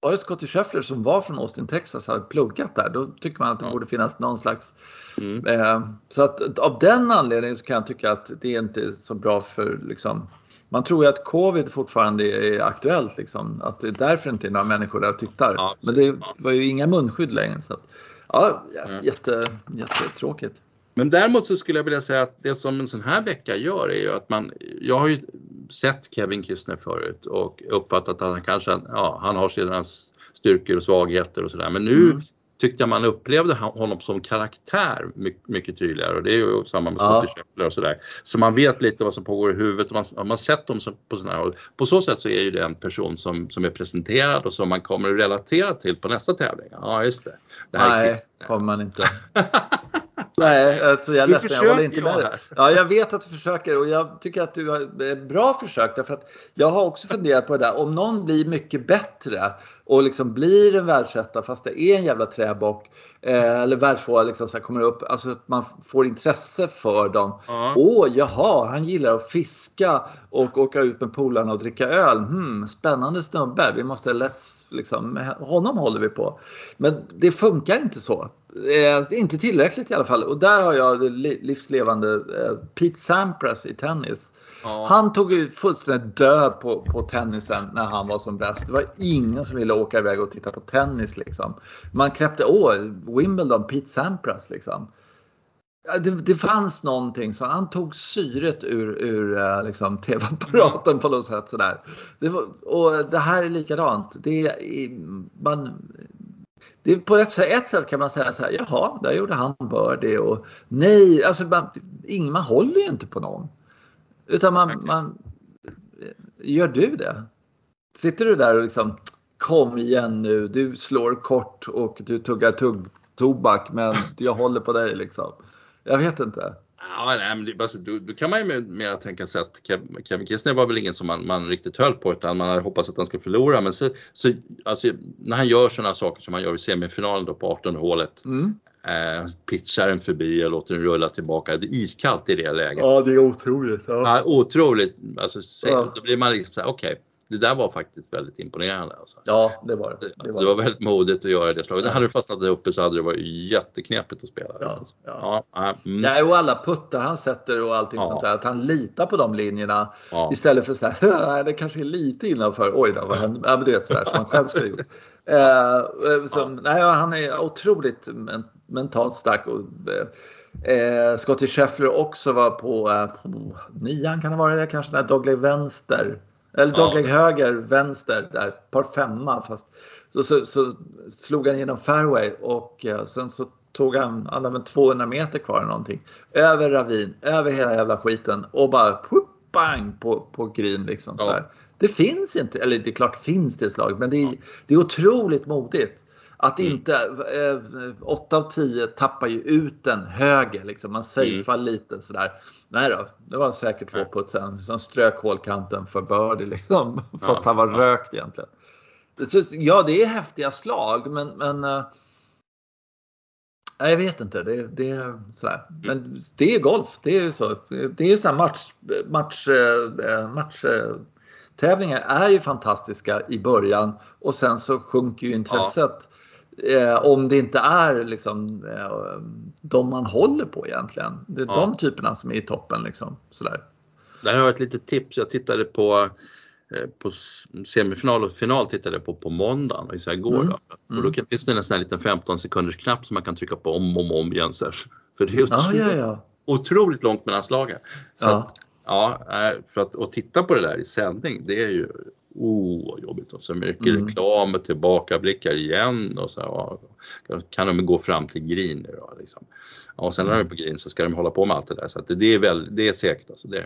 var det Scottie Scheffler som var från Austin, Texas hade pluggat där. Då tycker man att det ja. borde finnas någon slags... Mm. Eh, så att av den anledningen så kan jag tycka att det är inte så bra för liksom, man tror ju att covid fortfarande är aktuellt, liksom, att det är därför inte är några människor där och tittar. Ja, Men det var ju inga munskydd längre. Så att, ja, jätte, jättetråkigt. Men däremot så skulle jag vilja säga att det som en sån här vecka gör är ju att man, jag har ju sett Kevin Kistner förut och uppfattat att han kanske, ja, han har sina styrkor och svagheter och sådär. Men nu, mm. tyckte jag man upplevde honom som karaktär mycket, mycket tydligare och det är ju samma med Ja. Scottie Scheffler och sådär. Så man vet lite vad som pågår i huvudet och man, har man sett dem på sådana här håll. På så sätt så är ju det en person som, som är presenterad och som man kommer att relatera till på nästa tävling. Ja just det. Det här är Nej, Chris. kommer man inte. Nej, alltså jag är Du ledsen, jag håller försöker inte med dig. Ja, jag vet att du försöker och jag tycker att du har ett bra försök därför att jag har också funderat på det där. Om någon blir mycket bättre och liksom blir en världsetta fast det är en jävla träbock eh, eller världstvåa liksom så kommer upp, alltså att man får intresse för dem. Ja. Åh, jaha, han gillar att fiska och åka ut med polarna och dricka öl. Hmm, spännande snubbe. Vi måste läs, liksom, med honom håller vi på. Men det funkar inte så. Eh, inte tillräckligt i alla fall. Och där har jag livslevande eh, Pete Sampras i tennis. Ja. Han tog ju fullständigt död på, på tennisen när han var som bäst. Det var ingen som ville åka iväg och titta på tennis liksom. Man knäppte, åh, Wimbledon, Pete Sampras liksom. Det, det fanns någonting så han tog syret ur, ur eh, liksom, tv-apparaten på något sätt. Sådär. Det var, och det här är likadant. Det är, man, det på ett, sätt- ett sätt kan man säga så här, jaha, där gjorde han birdie och nej, alltså man, ingen, man håller ju inte på någon. Utan man, man, gör du det? Sitter du där och liksom, kom igen nu, du slår kort och du tuggar tugg, tobak men jag håller på dig liksom. Jag vet inte. Ja, nej, men det, alltså, då, då kan man ju mer, mer tänka sig att Kev, Kevin Kisner var väl ingen som man, man riktigt höll på utan man hade hoppats att han skulle förlora. Men så, så, alltså, när han gör sådana saker som han gör i semifinalen då på 18 hålet. Mm. Eh, pitchar den förbi och låter den rulla tillbaka. Det är iskallt i det läget. Ja, det är otroligt. Ja. Ja, otroligt. Alltså, se, Ja. Då blir man liksom såhär, okej, det där var faktiskt väldigt imponerande. Alltså. ja, det var det. Det, Det det var var väldigt modigt att göra det slaget. Ja. Hade det fastnat där uppe så hade det varit jätteknepigt att spela. Ja, ja. Ja, ja, mm, Nej, och alla puttar han sätter och allting Ja. sånt där. Att han litar på de linjerna ja. istället för så här, det kanske är lite innanför. Oj då, vad hände? Ja, men du vet sådär som han själv skulle gjort. Eh, eh, som, nej, han är otroligt men, mentalt stark. Och, eh, eh, Scottie Scheffler också var på, eh, på nian kan det vara det kanske, där dogleg vänster. Eller Ja. dogleg höger, vänster, där, par femma fast så, så, så slog han genom fairway och eh, sen så tog han alla med 200 meter kvar eller någonting. Över ravin, över hela jävla skiten och bara puff, bang på, på green liksom. Så Ja. här. Det finns inte, eller det är klart finns det slag, men det är, det är otroligt modigt. Att Mm. inte, eh, 8 av 10 tappar ju ut den höger liksom. Man safear lite sådär. Nej då, det var säkert två Mm. Nej. putt sen som strök hålkanten för birdie liksom. Fast Ja, han var ja. rökt egentligen. Ja, det är häftiga slag, men, men eh, nej, jag vet inte. Det, det är sådär. Men det är golf. Det är ju så. Det är ju så här match, match, eh, match tävlingar är ju fantastiska i början och sen så sjunker ju intresset. Eh, om det inte är liksom eh, de man håller på egentligen. Det är Ja. de typerna som är i toppen liksom. Sådär. Där har jag ett litet tips. Jag tittade på, eh, på semifinal och final tittade på på måndagen, alltså igår. Mm. Då. Och då kan, finns det en sån här liten 15 sekunders knapp som man kan trycka på om och om, om igen. Så här. För det är otroligt, ja, ja. otroligt långt mellan slagen. Så Ja. Att, ja, eh, för att och titta på det där i sändning, det är ju Oh, vad jobbigt. Och så mycket Mm. reklam och tillbakablickar igen och så kan- kan de gå fram till green nu då liksom. Och sen när de är på green så ska de hålla på med allt det där så det, är väl, det är segt alltså. Det,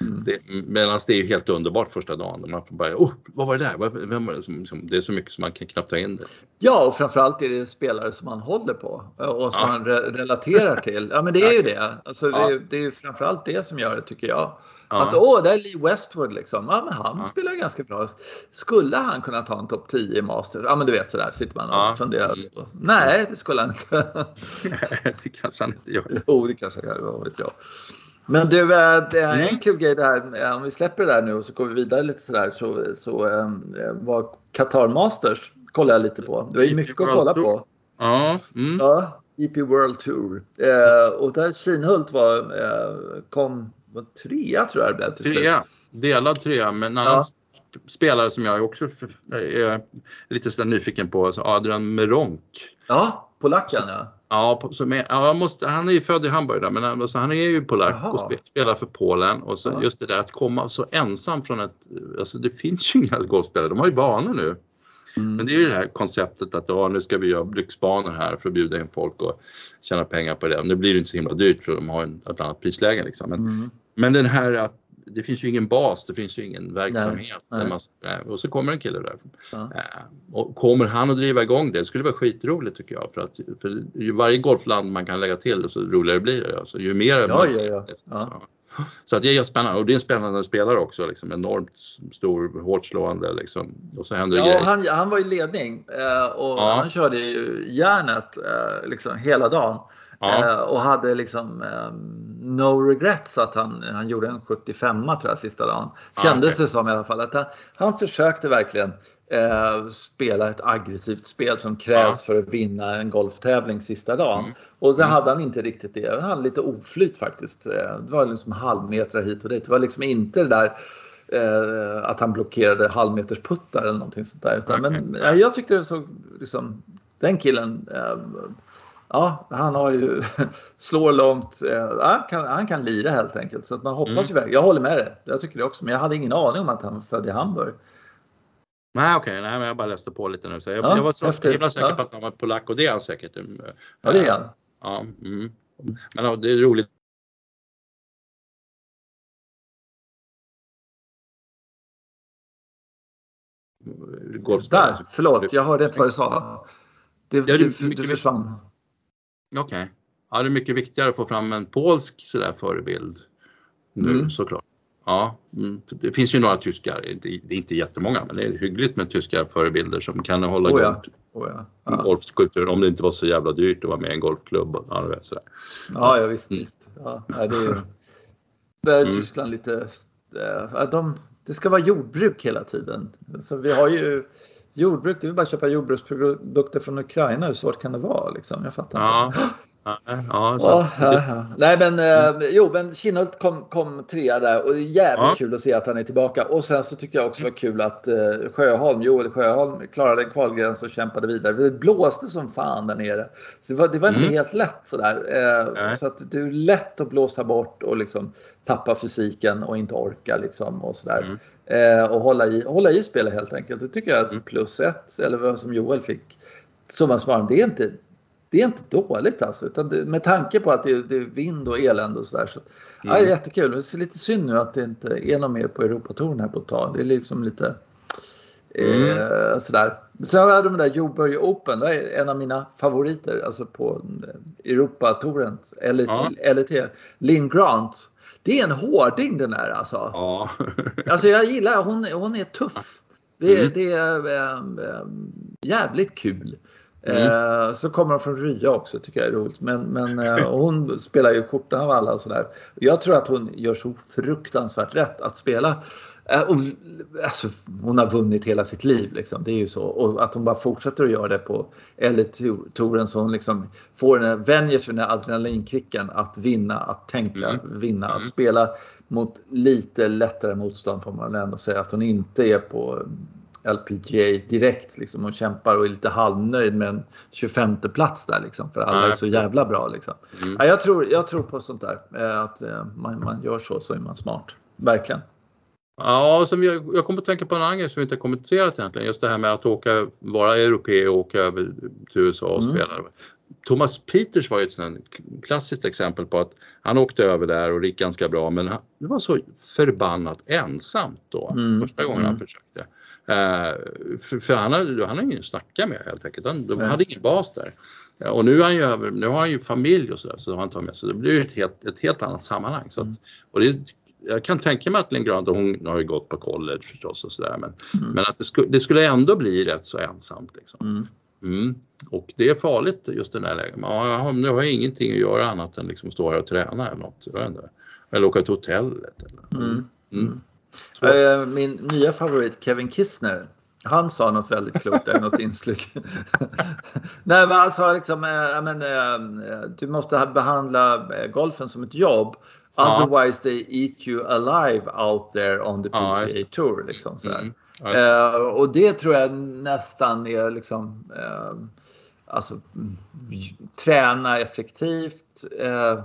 Mm. det, Medan det är ju helt underbart första dagen. Man får bara, oh, vad var det där? Vem var det? Som, det är så mycket som man kan knappt ta in det. Ja, och framförallt är det spelare som man håller på och som Ja. man re relaterar till. Ja, men det är ju det. Alltså, det, är, det är framförallt det som gör det, tycker jag. Ja. Att åh, där är Lee Westwood liksom. Ja, men han Ja. spelar ganska bra. Skulle han kunna ta en topp 10 i Masters? Ja, men du vet sådär sitter man och Ja. funderar. Mm. Nej, det skulle han inte. det kanske han inte gör. jo, det kanske han gör. Vad vet jag. Men du, eh, det är en Mm. kul grej där. eh, Om vi släpper det där nu och så går vi vidare lite sådär så, så eh, var Qatar Masters kollar jag lite på. Det var ju mycket att kolla på. Ja, mm. Ja, EP World Tour. Eh, och där Kinhult var, eh, kom var trea tror jag det blev till slut. trea. Delad trea, men en Ja. annan spelare som jag också är lite sådär nyfiken på, Adrian Meronk. Ja, polacken ja. Ja, är, ja måste, han är ju född i Hamburg där, men alltså, han är ju polack Jaha. och spe, spelar för Polen. Och så Ja. just det där att komma så ensam från ett, alltså det finns ju inga golfspelare, de har ju banor nu. Mm. Men det är ju det här konceptet att ja, nu ska vi göra lyxbanor här för att bjuda in folk och tjäna pengar på det. Nu blir det inte så himla dyrt för de har en, ett annat prisläge liksom. Men, mm. men den här att det finns ju ingen bas, det finns ju ingen verksamhet. Nej, nej. och så kommer en kille där. Ja. Eh, och kommer han att driva igång det? Det skulle vara skitroligt tycker jag. För att för ju varje golfland man kan lägga till så roligare blir det. Alltså, ju mer ja, ja, ja. ja. Så att det är spännande och det är en spännande spelare också, liksom, enormt stor, hårt slående liksom. Och så händer ja, grejer. Han, han var i ledning eh, och han körde ju järnet eh, liksom hela dagen. Ja. Eh, och hade liksom eh, no regrets att han, han gjorde en 75 tror jag sista dagen. Kändes okay. det som i alla fall. Att han, han försökte verkligen eh, spela ett aggressivt spel som krävs ja. för att vinna en golftävling sista dagen. Mm. Och så mm. hade han inte riktigt det. Han hade lite oflyt faktiskt. Eh, det var liksom halvmeter hit och dit. Det var liksom inte det där eh, att han blockerade halvmetersputtar eller någonting sånt där. Utan, okay. Men ja, jag tyckte det såg liksom, den killen eh, ja, han har ju slår långt. Eh, han, kan, han kan lira helt enkelt. Så att man hoppas mm. ju Jag håller med dig. Jag tycker det också. Men jag hade ingen aning om att han var född i Hamburg. Nej okej, okay. jag bara läste på lite nu. Så jag, ja, jag var så efter, himla säker ja. på att han var polack och det är han säkert. Ja det är han. Ja, mm. Men det är roligt Där, förlåt, jag hörde inte vad du sa. Det, ja, du, du, du försvann. Okej. Okay. Ja, det är mycket viktigare att få fram en polsk sådär förebild nu mm. såklart. Ja, mm. det finns ju några tyskar, det är inte jättemånga, men det är hyggligt med tyska förebilder som kan hålla oh ja. Oh ja. ja. golfkulturen om det inte var så jävla dyrt att vara med i en golfklubb. Och, ja, sådär. ja, ja visst. Mm. visst. Ja, det är, det är mm. Tyskland lite... De, det ska vara jordbruk hela tiden. Så vi har ju jordbruk, det är bara köpa jordbruksprodukter från Ukraina. Hur svårt kan det vara? Liksom? Jag fattar ja. inte. Ja, ja, ja, ja, Nej men eh, jo men Kinnhult kom, kom trea där och det är jävligt kul att se att han är tillbaka. Och sen så tyckte jag också det var kul att eh, Sjöholm, Joel Sjöholm klarade en kvalgräns och kämpade vidare. Det blåste som fan där nere. Så det var, det var inte mm. helt lätt sådär. Eh, så att det är lätt att blåsa bort och liksom tappa fysiken och inte orka liksom och sådär. Mm. Eh, och hålla i, hålla i spelet helt enkelt. Det tycker jag är mm. plus ett, eller vad som Joel fick. Summa summarum, det är inte det är inte dåligt alltså. Det, med tanke på att det är, det är vind och elände och sådär. Så, mm. ja, jättekul. Det är lite synd nu att det inte är någon mer på Europatouren här på ett tag. Det är liksom lite mm. eh, sådär. Sen jag de där Joburg Open. Det är en av mina favoriter. Alltså på Europatouren. LET. Ja. Lynn Grant. Det är en hårding den där alltså. Ja. alltså jag gillar, hon, hon är tuff. Det, mm. det är äh, äh, jävligt kul. Mm. Eh, så kommer hon från Rya också, tycker jag är roligt. Men, men eh, hon spelar ju skjortan av alla och sådär. Jag tror att hon gör så fruktansvärt rätt att spela. Eh, och, alltså, hon har vunnit hela sitt liv, liksom. det är ju så. Och att hon bara fortsätter att göra det på L-touren så hon liksom får den, vänjer sig vid den här adrenalinkicken att vinna, att tänka mm. vinna, att mm. spela mot lite lättare motstånd får man ändå säga. Att hon inte är på LPGA direkt liksom och kämpar och är lite halvnöjd med en 25 plats där liksom för alla är så jävla bra liksom. Mm. Ja, jag, tror, jag tror på sånt där, eh, att eh, man, man gör så så är man smart. Verkligen. Ja, som jag, jag kommer att tänka på en annan grej som vi inte kommenterat egentligen. Just det här med att åka, vara europé och åka över till USA och mm. spela. Thomas Peters var ju ett sånt klassiskt exempel på att han åkte över där och gick ganska bra men han, det var så förbannat ensamt då mm. första gången mm. han försökte. Eh, för, för han har, han har ingen att snacka med helt enkelt. Han, de hade ingen bas där. Och nu, är han ju, nu har han ju familj och sådär så har han tagit med sig. Det blir ett helt, ett helt annat sammanhang. Så att, mm. och det, jag kan tänka mig att Lingrand, hon har ju gått på college förstås och sådär men, mm. men att det, sku, det, skulle ändå bli rätt så ensamt. Liksom. Mm. Mm. Och det är farligt just den här läget. Man nu har jag ingenting att göra annat än liksom stå här och träna eller något. Eller åka till hotellet. Eller. Mm. Mm. Eh, min nya favorit Kevin Kistner. Han sa något väldigt klokt där, något inslag. Nej, men han sa liksom, äh, men, äh, du måste behandla golfen som ett jobb. Otherwise they eat you alive out there on the PGA Tour. Liksom, sådär. Mm. Uh, och det tror jag nästan är liksom uh, alltså, träna effektivt, uh,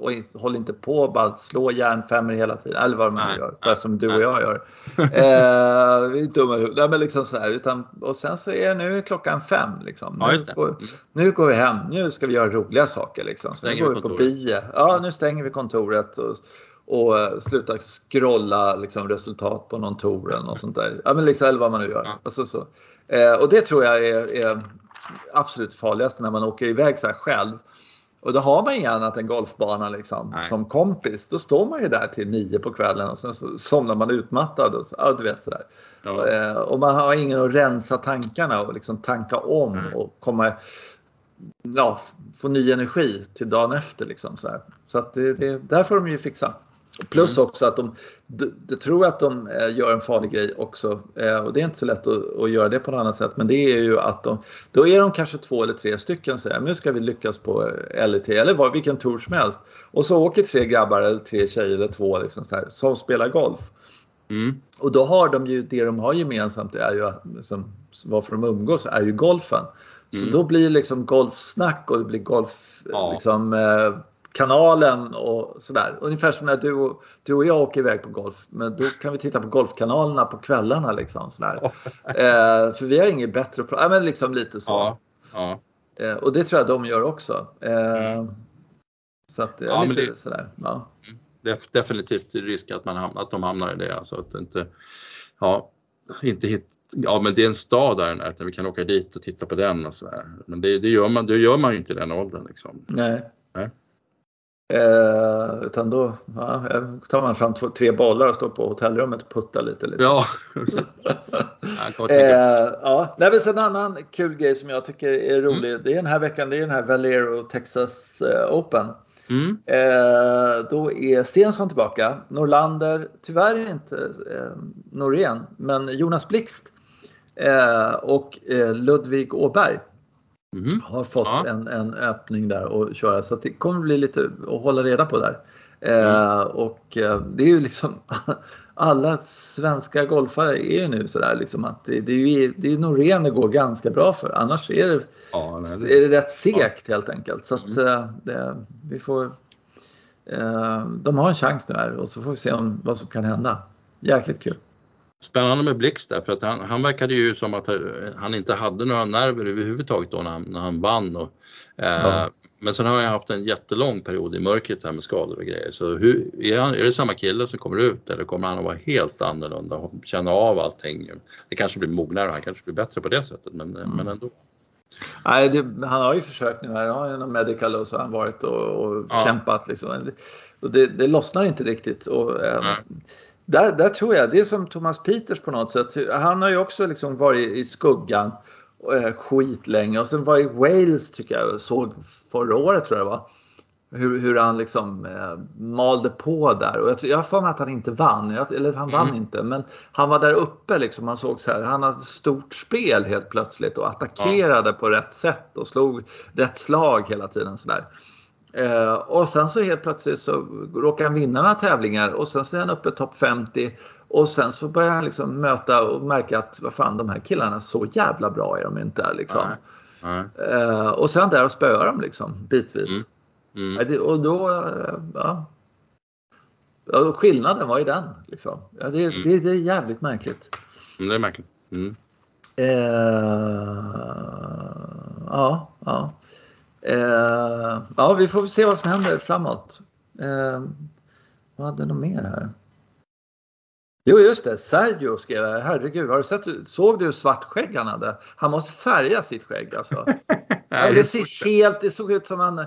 och håll inte på och bara slå järnfemmor hela tiden. Eller vad man Nej, gör. Nej, som du och jag gör. eh, vi är dumma. Nej, men liksom så här, utan, och sen så är nu klockan fem. Liksom. Ja, Nu, det. går, nu går vi hem. Nu ska vi göra roliga saker. Liksom. Så nu går vi på bio. Ja, nu stänger vi kontoret. Och, och eh, sluta scrolla liksom, resultat på någon tour eller något sånt där. Ja, men liksom, eller vad man nu gör. Ja. Alltså, så. Eh, och det tror jag är, är absolut farligaste när man åker iväg så här själv. Och då har man inget annat än golfbana liksom, Nej. som kompis. Då står man ju där till nio på kvällen och sen så somnar man utmattad. Och så, ja, du vet sådär. Ja. Eh, och man har ingen att rensa tankarna och liksom tanka om Nej. och komma, ja, få ny energi till dagen efter. Liksom, så så att det, det, där får de ju fixa. Plus Mm. också att de, de, de tror att de eh, gör en farlig grej också. Eh, och det är inte så lätt att, att göra det på något annat sätt. Men det är ju att de, då är de kanske två eller tre stycken och säger nu ska vi lyckas på eh, LET eller vad, vilken tour som helst. Och så åker tre grabbar eller tre tjejer eller två liksom så här, som spelar golf. Mm. Och då har de ju, det de har gemensamt är ju liksom, varför de umgås är ju golfen. Så Mm. då blir liksom golfsnack och det blir golf, Ja. liksom, eh, kanalen och sådär. Ungefär som när du och, du och jag åker iväg på golf. Men då kan vi titta på golfkanalerna på kvällarna liksom. Sådär. eh, för vi har inget bättre att ja, men liksom lite så. Ja. Ja. Eh, och det tror jag de gör också. Eh, så att, eh, Ja, lite det- sådär. Ja. Def, definitivt risk att, man hamnar, att de hamnar i det. Alltså att inte, ja, inte hit, ja men det är en stad där, att vi kan åka dit och titta på den och sådär. Men det, det, gör man, det gör man ju inte i den åldern liksom. Nej. Nej. Eh, utan då ja, tar man fram två, tre bollar och står på hotellrummet och puttar lite. lite. Ja, Eh, ja. Nej, men en annan kul grej som jag tycker är rolig. Det är den här veckan, det är den här Valero Texas eh, Open. Mm. Eh, då är Stensson tillbaka. Norlander, tyvärr inte eh, Norén, men Jonas Blixt eh, och eh, Ludvig Åberg Mhm. har fått Ja. en, en öppning där att köra. Så att det kommer bli lite att hålla reda på där. Eh, och eh, det är ju liksom alla svenska golfare är ju nu sådär liksom att det, det är ju det är Norén det går ganska bra för. Annars är det, Ja, nej, det, är det rätt segt helt enkelt. Så att eh, det, vi får eh, de har en chans nu här och så får vi se om, vad som kan hända. Jäkligt kul. Spännande med Blix där för att han, han verkade ju som att han inte hade några nerver överhuvudtaget då när han, när han vann. Och, eh, Ja. Men sen har han haft en jättelång period i mörkret här med skador och grejer. Så hur, är, han, är det samma kille som kommer ut eller kommer han att vara helt annorlunda och känna av allting? Det kanske blir mognare och han kanske blir bättre på det sättet men, Mm. men ändå. Nej, det, han har ju försökt nu här. Han har någon medical och så har han varit och, och Ja. kämpat. Liksom. Och det, det lossnar inte riktigt. Och, Nej. Där, där tror jag, det är som Thomas Peters på något sätt. Han har ju också liksom varit i skuggan eh, skitlänge. Och sen var i Wales tycker jag, såg förra året tror jag det var. Hur, hur han liksom eh, malde på där. Och jag, har för mig att han inte vann. Jag, eller han vann Mm. inte. Men han var där uppe liksom. Man såg så här. Han hade stort spel helt plötsligt och attackerade på rätt sätt och slog rätt slag hela tiden. Så där. Eh, och sen så helt plötsligt så råkar han vinna några tävlingar och sen så är han uppe topp 50 och sen så börjar han liksom möta och märka att vad fan de här killarna så jävla bra är de inte liksom. Nej. Eh, och sen där och spöar dem liksom bitvis. Mm. Mm. Och då, eh, ja. och Skillnaden var ju den liksom. Ja, det, Mm. det, det är jävligt märkligt. Men det är märkligt. Mm. Eh, ja, ja. Eh, ja, vi får se vad som händer framåt. Eh, vad hade de mer här? Jo, just det. Sergio skrev här. Herregud, har du sett, såg du hur svart skägg han hade? Han måste färga sitt skägg alltså. Ja, det ser helt, det såg ut som han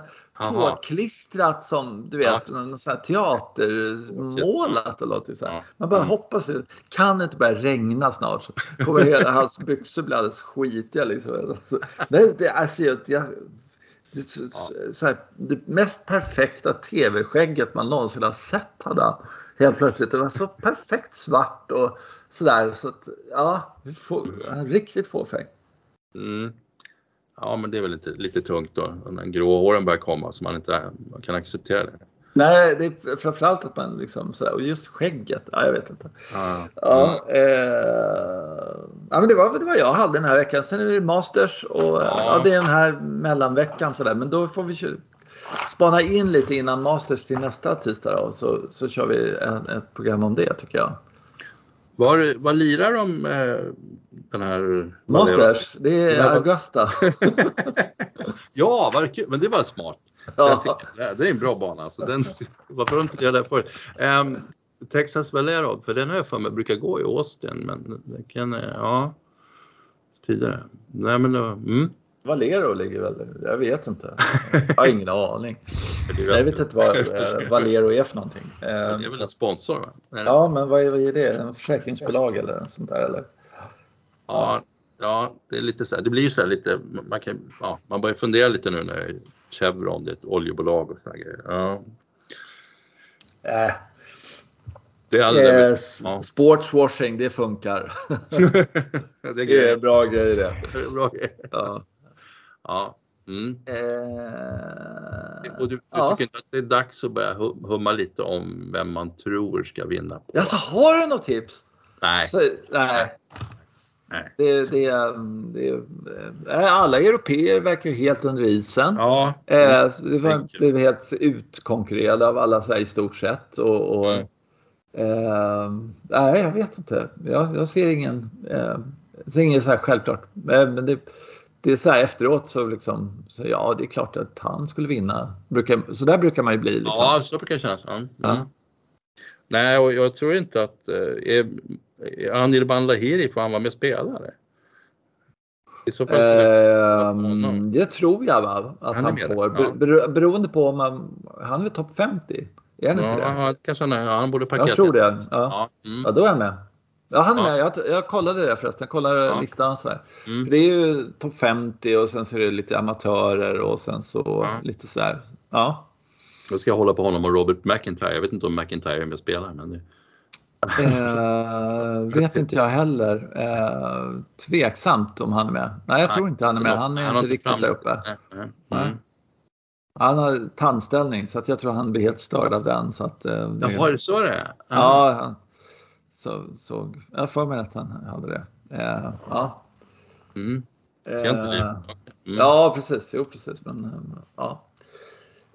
påklistrat som du vet, någon sån teatermålat eller något så här. Ja. Man bara Mm. hoppas det kan inte börja regna snart så kommer hela hans byxor bli alldeles skitiga liksom. Men det, alltså, jag, det, så, här, det mest perfekta tv-skägget man någonsin har sett hade han helt plötsligt. Det var så perfekt svart och sådär så att ja, är riktigt fåfäng. Mm. Ja, men det är väl lite, lite tungt då, när den grå håren börjar komma så man inte man kan acceptera det. Nej, det är framförallt att man liksom sådär, och just skägget, ja jag vet inte. Ja. Ja, eh, ja men det var det var jag hade den här veckan. Sen är det Masters och ja. Ja. det är den här mellanveckan sådär. Men då får vi spana in lite innan Masters till nästa tisdag då, så, så kör vi ett, ett program om det tycker jag. Var, var lirar de eh, den här... Masters? Det är Augusta. ja, kul. Men det var smart. Ja. Tycker, det är en bra bana. Alltså. Den, varför har de inte det förut? Um, Texas Valero, för den har jag för mig brukar gå i Austin, men det kan, ja, tidigare. Nej men då, mm. Valero ligger väl, jag vet inte. Jag har ingen aning. Jag vet inte vad eh, Valero är för någonting. Det är väl en sponsor? Va? Ja, men vad är, vad är det? En försäkringsbolag eller sånt där eller? Ja, ja det är lite så här, det blir så här lite, man, kan, ja, man börjar fundera lite nu när Chevron, det är ett oljebolag och sådana grejer. Ja. Äh. Det är eh, ja. Sportswashing, det funkar. det, är det är bra grejer det. det är bra grejer. Ja. Ja. Mm. Eh, och du, du ja. tycker inte att det är dags att börja humma lite om vem man tror ska vinna? På? Alltså, har du något tips? Nej. Så, nej. nej. Det, det, det, alla europeer verkar helt under isen. Ja, eh, det var, blev helt utkonkurrerade av alla så här, i stort sett. Och, och mm. eh, nej, jag vet inte. Jag, jag ser ingen, eh, ser ingen så här självklart. Men det, det är så här efteråt så liksom, så ja det är klart att han skulle vinna. Brukar, så där brukar man ju bli. Liksom. Ja, så brukar det kännas. Mm. Ja. Nej, och jag tror inte att eh, är, Anil Banlahiri, får han vara med och spela? I så fall eh, det tror jag va, att han, han får. Ja. Ber, beroende på om han, han är topp 50? Är han ja, inte det? Ja, kanske han, han borde parkera. Jag tror det. Ja. Ja. Mm. ja, då är jag med. Ja, han är med. Jag, jag kollade det förresten. Jag kollade ja. listan och så här. Mm. För det är ju topp 50 och sen så är det lite amatörer och sen så ja. lite så här. Ja. Då ska jag hålla på honom och Robert McIntyre. Jag vet inte om McIntyre är med och spelar. Men det... eh, vet inte jag heller. Eh, tveksamt om han är med. Nej, jag Nej, tror inte han är med. Han är han inte riktigt där uppe. Mm. Mm. Han har tandställning så att jag tror han blir helt störd av den. Så att, eh, det... Jaha, är det så det är? Ja, han, så, såg, jag får mig att han hade det. Eh, ja. Mm. Eh, mm. Ja, precis. Jo, precis. Men, eh, ja.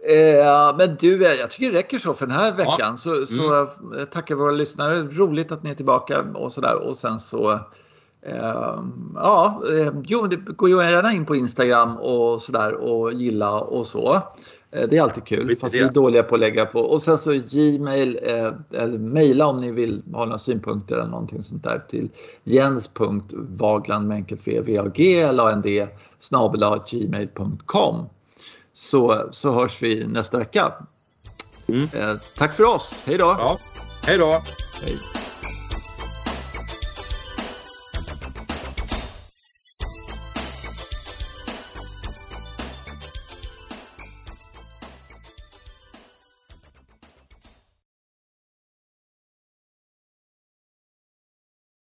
Eh, men du, eh, jag tycker det räcker så för den här veckan. Ja. Så, så mm. tackar våra lyssnare. Roligt att ni är tillbaka och sådär. Och sen så eh, ja, jo, det går ju gärna in på Instagram och sådär och gilla och så. Eh, det är alltid kul, fast vi är dåliga på att lägga på. Och sen så Gmail, eh, eller mejla om ni vill ha några synpunkter eller någonting sånt där till jens.vagland med enkelt v, v, l a n d gmail.com så, så hörs vi nästa vecka. Mm. Eh, tack för oss, hej då! Ja. Hej då! Hej.